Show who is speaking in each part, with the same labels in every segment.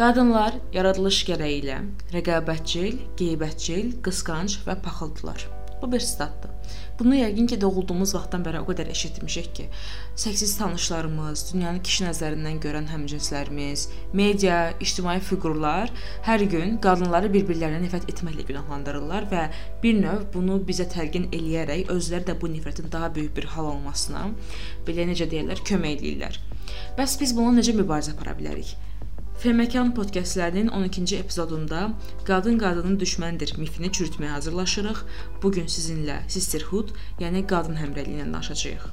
Speaker 1: Qadınlar yaradılış gərəyi ilə rəqabətçil, qeybətçil, qısqanc və paxıldılar. Bu bir statdır. Bunu yəqin ki, doğulduğumuz vaxtdan bəri o qədər eşitmişik ki, səksiz tanışlarımız, dünyanı kişi nəzərindən görən həmcinslərimiz, media, ictimai fiqurlar hər gün qadınları bir-birlərinə nifrət etməklə günahlandırırlar və bir növ bunu bizə təlqin eləyərək özləri də bu nifrətin daha böyük bir hal olmasına belə necə deyirlər, kömək eləyirlər. Bəs biz bununla necə mübarizə apara bilərik? Feməkan podkastlərinin 12-ci epizodunda qadın qadının düşməndir mifini çürütməyə hazırlaşırıq. Bu gün sizinlə sisterhood, yəni qadın həmrəyliyindən danışacağıq.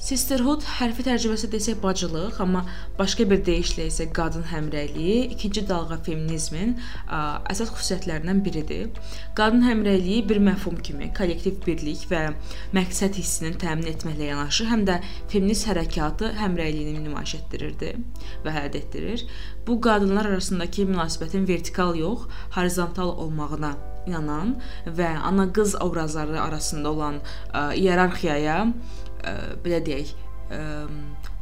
Speaker 1: Sisterhood hərfi tərcüməsi desək bacılıq, amma başqa bir deyişlə isə qadın həmrəyliyi ikinci dalğa feminizmin ə, əsas xüsusiyyətlərindən biridir. Qadın həmrəyliyi bir məfhum kimi kollektiv birlik və məqsəd hissinin təmin etməklə yanaşı, həm də feminist hərəkatı həmrəyliyini nümayiş etdirirdi və həll etdirir. Bu qadınlar arasındakı münasibətin vertikal yox, horizontal olmağına inanan və ana-qız obrazları arasında olan ə, iyerarxiyaya ə, belə deyək,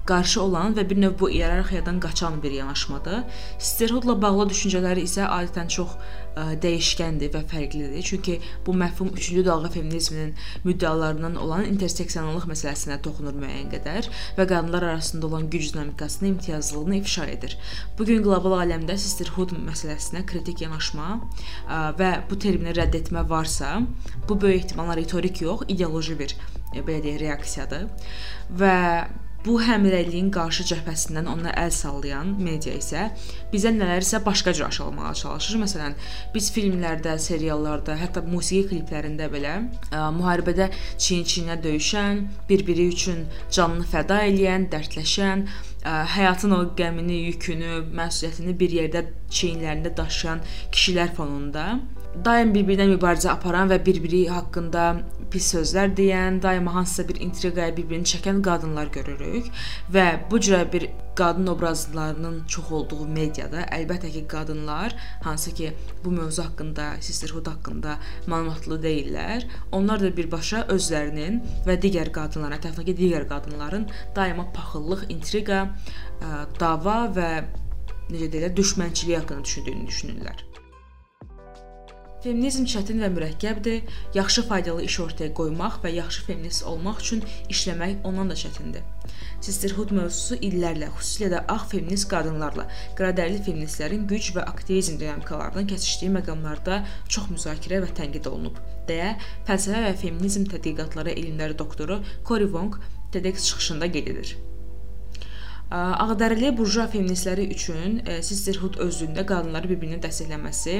Speaker 1: qarşı olan və bir növ bu iyerarxiyadan qaçan bir yanaşmadır. Sisterhoodla bağlı düşüncələri isə adətən çox ə, dəyişkəndir və fərqlidir. Çünki bu məfhum 3-cü dalğa feminizminin müddəalarından olan interseksionallıq məsələsinə toxunur müəyyən qədər və qadınlar arasında olan güc dinamikasını, imtiyazlılığını ifşa edir. Bu gün qlobal aləmdə sisterhood məsələsinə kritik yanaşma ə, və bu termini rədd etmə varsa, bu böyük ehtimalla retorik yox, ideoloji bir belə deyək, reaksiyadır. Və bu həmrəyliyin qarşı cəbhəsindən ona əl sallayan media isə bizə nələrsə başqa cür aşılamağa çalışır. Məsələn, biz filmlərdə, seriallarda, hətta musiqi kliplərində belə ə, müharibədə çiyin-çiyinə döyüşən, bir-biri üçün canını fəda edən, dərdləşən, ə, həyatın o qəmini, yükünü, məsuliyyətini bir yerdə çiyinlərində daşıyan kişilər fonunda daim bir-birinə mübarizə aparan və bir-biri haqqında pis sözlər deyən, daima hansısa bir intriqaya bir-birini çəkən qadınlar görürük və bu cür bir qadın obrazlarının çox olduğu mediada əlbəttə ki, qadınlar hansı ki, bu mövzu haqqında, sisterhood haqqında məlumatlı deyillər. Onlar da birbaşa özlərinin və digər qadınların, ətrafdakı digər qadınların daima paxıllıq, intriqa, dava və necə deyirlər, düşmənçilik haqqında düşündüyünü düşünürlər. Feminizm çətin və mürəkkəbdir. Yaxşı faydalı iş ortaya qoymaq və yaxşı feminist olmaq üçün işləmək ondan da çətindir. Sisterhood mövzusu illərlə, xüsusilə də ağ feminist qadınlarla, qradərli feministlərin güc və aktivizm dinamikalarından keçişdiyi məqamlarda çox müzakirə və tənqid olunub, deyə fəlsəfə və feminizm tədqiqatları elmləri doktoru Cory Wong TEDx çıxışında qeyd edir. Ağdərili burjua feministləri üçün sisterhood özlüyündə qadınları bir-birinə dəstəkləməsi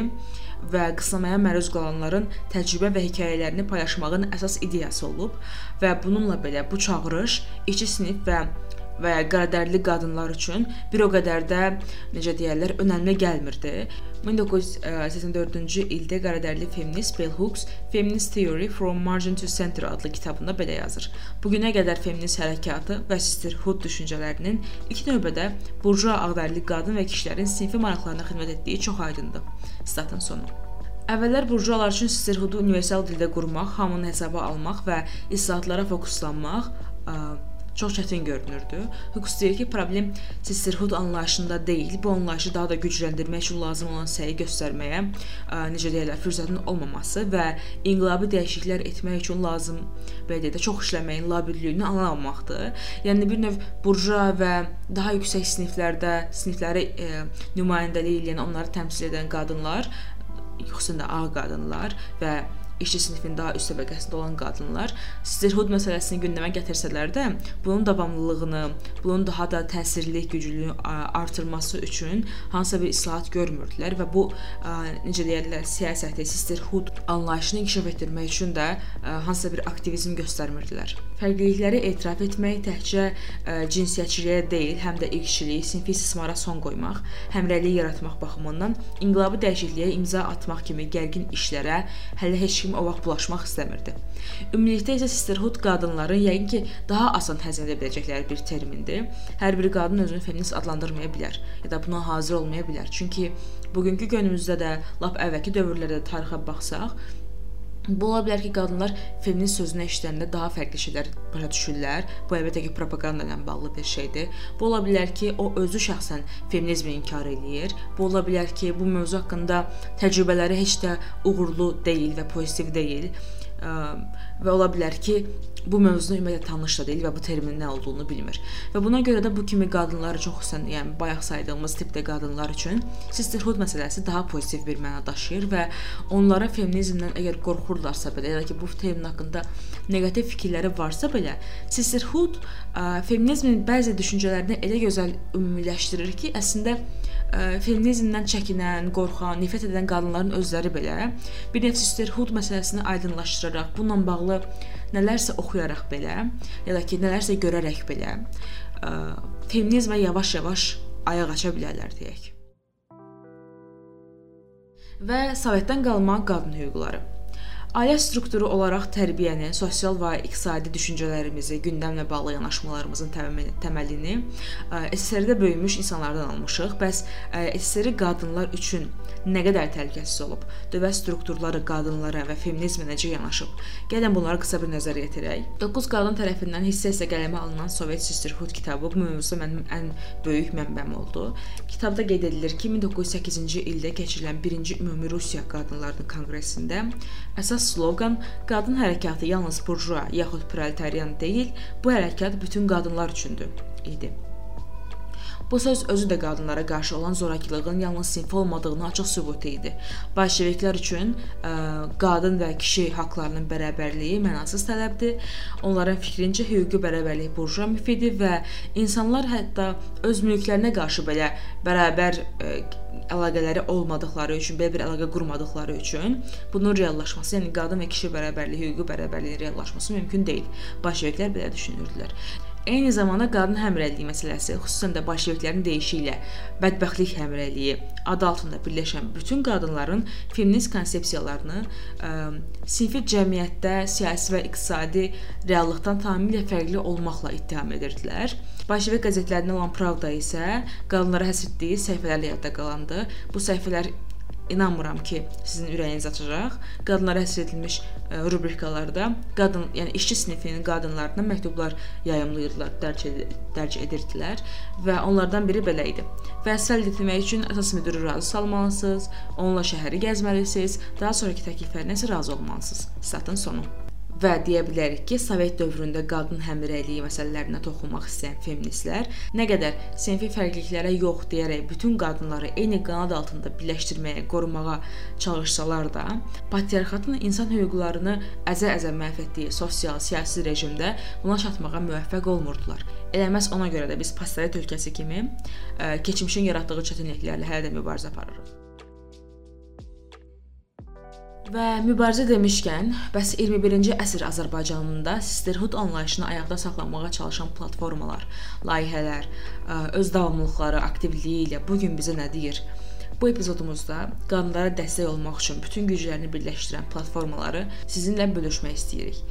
Speaker 1: və qıslamaya məruz qalanların təcrübə və hekayələrini paylaşmağın əsas ideyası olub və bununla belə bu çağırış işçi sinif və və qaradərli qadınlar üçün bir o qədər də necə deyirlər, önəmli gəlmirdi. 1984-cü ildə qaradərli feminist Bell Hooks Feminist Theory from Margin to Center adlı kitabında belə yazır. Bu günə qədər feminist hərəkatı və sisterhood düşüncələrinin ilk növbədə burjua ağdərli qadın və kişilərin sinfi maraqlarına xidmət etdiyi çox aydındır. Statın sonu. Əvvəllər burjualar üçün sisterhoodu universal dildə qurmaq, hamını hesaba almaq və islahatlara fokuslanmaq ə, çox çətin görünürdü. Hüquq deyir ki, problem sisterhood anlayışında deyil, bu anlayışı daha da gücləndirmək üçün lazım olan səyi göstərməyə, ə, necə deyirlər, fürsətin olmaması və inqilabi dəyişikliklər etmək üçün lazım belə deyək də çox işləməyin labirliyini anlamamaqdır. Yəni bir növ burjua və daha yüksək siniflərdə sinifləri e, nümayəndəlik edən, onları təmsil edən qadınlar xüsusən də ağ qadınlar və işçi sinifinin daha üst təbəqəsində olan qadınlar sisterhood məsələsini gündəmə gətirsələr də, bunun davamlılığını, bunun daha da təsirli, güclü artırması üçün hansısa bir islahat görmürdülər və bu necə deyirlər, siyasəti, sisterhood anlayışını inkişaf etdirmək üçün də hansısa bir aktivizm göstərmirdilər. Fərqlilikləri etiraf etmək təkcə cinsiyyətçiliyə deyil, həm də irqçilik, sinfi istismara son qoymaq, həmrəylik yaratmaq baxımından inqilabi dəyişikliyə imza atmaq kimi gərgin işlərə hələ heç kimi o vaxt bulaşmaq istəmirdi. Ümumilikdə isə sisterhood qadınların yəqin ki, daha asan həzm edə biləcəkləri bir termindir. Hər bir qadın özünü feminist adlandırmaya bilər ya da buna hazır olmaya bilər. Çünki bugünkü günümüzdə də lap əvvəlki dövrlərdə tarixə baxsaq, Bu ola bilər ki, qadınlar feminist sözünü eşidəndə daha fərqli şeylər başa düşürlər. Bu əlbəttə ki, propaqanda ilə bağlı bir şeydir. Bu ola bilər ki, o özü şəxsən feminizmi inkar eləyir. Bu ola bilər ki, bu mövzu haqqında təcrübələri heç də uğurlu deyil və pozitiv deyil və ola bilər ki, bu mövzunu ümumiyyətlə tanış da deyil və bu terminin nə olduğunu bilmir. Və buna görə də bu kimi qadınlar üçün xüsusən, yəni bayaq saydığımız tipdə qadınlar üçün sisterhood məsələsi daha pozitiv bir məna daşıyır və onlara feminizmdən əgər qorxurlarsa belə, ya da ki, bu termin haqqında neqativ fikirləri varsa belə, sisterhood ə, feminizmin bəzi düşüncələrini elə gözəl ümumiləşdirir ki, əslində ə, feminizmdən çəkinən, qorxan, nifrət edən qadınların özləri belə bir növ sisterhood məsələsini aydınlaşdıraraq, bununla bağlı nələrsə oxuyaraq belə, ya da ki, nələrsə görərək belə ə, feminizmə yavaş-yavaş ayaq aça bilərlər deyək. Və Sovetdən qalma qadın hüquqları. Ailə strukturu olaraq tərbiyəni, sosial və iqtisadi düşüncələrimizi, gündəmlə bağlı yanaşmalarımızın təməlini SSR-də böyümüş insanlardan almışıq. Bəs SSR qadınlar üçün nə qədər təhlükəsiz olub? Dövlət strukturları qadınlara və feminizmə necə yanaşıb? Gəlin bunlara qısa bir nəzər yetirək. 9 qadın tərəfindən hissə-hissə qələmə alınan Sovet Sisterhood kitabı bu mövzuda mənim ən böyük mənbəm oldu. Kitabda qeyd edilir ki, 1908-ci ildə keçirilən 1-ci Ümumi Rusiya Qadınlarının Konqresində əsas əsas sloqan qadın hərəkatı yalnız burjua yaxud proletarian deyil, bu hərəkat bütün qadınlar üçündür idi. Bu söz özü də qadınlara qarşı olan zorakılığın yalnız sinfi olmadığını açıq sübutu idi. Bolşeviklər üçün ə, qadın və kişi haqqlarının bərabərliyi mənasız tələbdir. Onların fikrincə hüquqi bərabərlik burjua mifidir və insanlar hətta öz mülklərinə qarşı belə bərabər ə, əlaqələri olmadıkları üçün, belə bir əlaqə qurmadıkları üçün bunun reallaşması, yəni qadın və kişi bərabərliyi, hüquqi bərabərliyin reallaşması mümkün deyil. Bolşeviklər belə düşünürdülər. Eyni zamanda qadın həmrəyliyi məsələsi, xüsusən də bolşeviklərin deyişi ilə bədbəxtlik həmrəyliyi adı altında birləşən bütün qadınların feminist konsepsiyalarını ə, sinfi cəmiyyətdə siyasi və iqtisadi reallıqdan tamamilə fərqli olmaqla ittiham edirdilər. Bolşevik qəzetlərində olan Pravda isə qadınlara həsr etdiyi səhifələrlə yadda qalandı. Bu səhifələr inanmıram ki, sizin ürəyiniz açacaq. Qadınlara həsr edilmiş e, rubrikalarda qadın, yəni işçi sinifinin qadınlarına məktublar yayımlayırdılar, dərc, ed dərc edirdilər və onlardan biri belə idi. Vəsəl etmək üçün əsas müdiri razı salmalısınız, onunla şəhəri gəzməlisiniz, daha sonrakı təkliflərinə isə razı olmalısınız. Statın sonu və deyə bilərik ki, Sovet dövründə qadın həmrəyliyi məsələlərinə toxunmaq istəyən feministlər nə qədər sinfi fərqliliklərə yox deyərək bütün qadınları eyni qanad altında birləşdirməyə, qorumağa çalışsalar da, patriarxatın insan hüquqlarını əzə-əzə məhv etdiyi sosial, siyasi rejimdə buna çatmağa müvəffəq olmurdular. Elə məhz ona görə də biz postsovet ölkəsi kimi ə, keçmişin yaratdığı çətinliklərlə hələ də mübarizə aparırıq. Və mübarizə demişkən, bəs 21-ci əsr Azərbaycanında sisterhood anlayışını ayaqda saxlamağa çalışan platformalar, layihələr, öz davamlılıqları, aktivliyi ilə bu gün bizə nə deyir? Bu epizodumuzda qadınlara dəstək olmaq üçün bütün güclərini birləşdirən platformaları sizinlə bölüşmək istəyirik.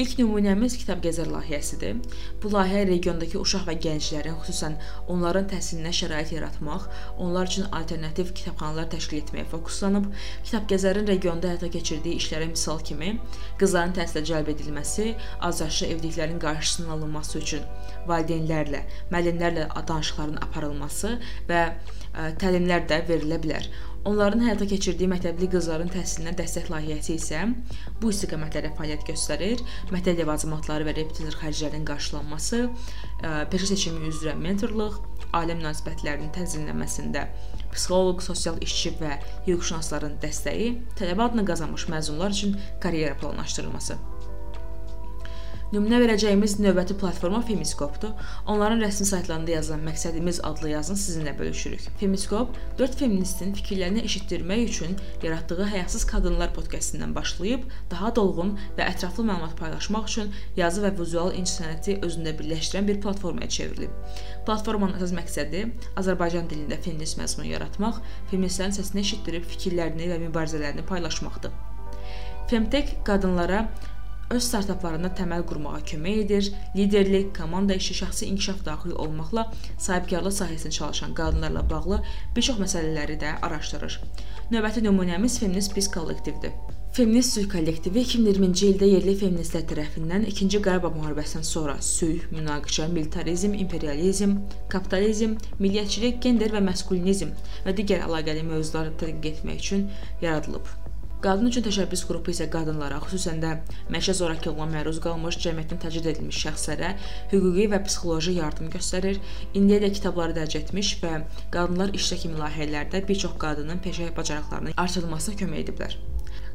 Speaker 1: İlk nümunəmiz kitab gəzər layihəsidir. Bu layihə regiondakı uşaq və gənclərin, xüsusən onların təhsilinə şərait yaratmaq, onlar üçün alternativ kitabxanalar təşkil etməyə fokuslanıb. Kitab gəzərin regionda həyata keçirdiyi işlərə misal kimi qızların təhsilə cəlb edilməsi, azyaşlı evliliklərin qarşısının alınması üçün valideynlərlə, müəllimlərlə danışıqların aparılması və ə, təlimlər də verilə bilər. Onların həyata keçirdiyi məktəbli qızların təhsilinə dəstək layihəsi isə bu istiqamətlərdə fəaliyyət göstərir. Məktəb ləvazimatları və repetitor xərclərinin qarşılanması, peşə seçimi üzrə mentorluq, ailə münasibətlərinin tənzimlənməsində psixoloq, sosial işçi və hüquqşünasların dəstəyi, tələbə adını qazanmış məzunlar üçün karyera planlaşdırılması. Nümunə verəcəyimiz növbəti platforma Femiskopdur. Onların rəsmi saytlarında yazılan məqsədimiz adlı yazını sizinlə bölüşürük. Femiskop 4 feministin fikirlərini eşitdirmək üçün yaratdığı Həyasız Qadınlar podkastından başlayıb daha dolğun və ətraflı məlumat paylaşmaq üçün yazı və vizual incəsənəti özündə birləşdirən bir platformaya çevrilib. Platformanın əsas məqsədi Azərbaycan dilində feminist məzmun yaratmaq, feministlərin səsini eşitdirib fikirlərini və mübarizələrini paylaşmaqdır. Femtek qadınlara öz startaplarında təməl qurmağa kömək edir, liderlik, komanda işi, şəxsi inkişaf daxil olmaqla sahibkarlıq sahəsində çalışan qadınlarla bağlı bir çox məsələləri də araşdırır. Növbəti nümunəmiz Feminist Biz kollektivdir. Feminist sülh kollektivi 2020-ci ildə yerli feministlər tərəfindən 2-ci Qarabağ müharibəsindən sonra sülh, münaqişə, militarizm, imperializm, kapitalizm, milliyyətçilik, gender və maskulinizm və digər əlaqəli mövzuları tədqiq etmək üçün yaradılıb. Qadın üçün təşəbbüs qrupu isə qadınlara, xüsusən də məişət zorakılığına məruz qalmış, cəmiyyətdən təcrid edilmiş şəxslərə hüquqi və psixoloji yardım göstərir. İndiyədək kitabları dərc etmiş və qadınlar işlə kimi layihələrdə bir çox qadının peşə bacarıqlarının artırılmasına kömək ediblər.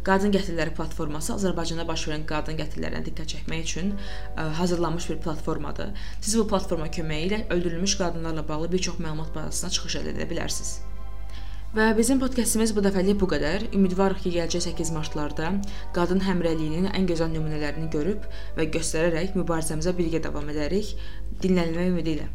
Speaker 1: Qadın qətilləri platforması Azərbaycanda baş verən qadın qətillərinə diqqət çəkmək üçün ə, hazırlanmış bir platformadır. Siz bu platforma köməyi ilə öldürülmüş qadınlarla bağlı bir çox məlumat bazasına çıxış edə bilərsiniz. Və bizim podkastımız bu dəfəlik bu qədər. Ümidvarıq ki, gələcək 8 martlarda qadın həmrəyliyinin ən gözəl nümunələrini görüb və göstərərək mübarizəmizə birgə davam edərik. Dinlənilmək ümidi ilə.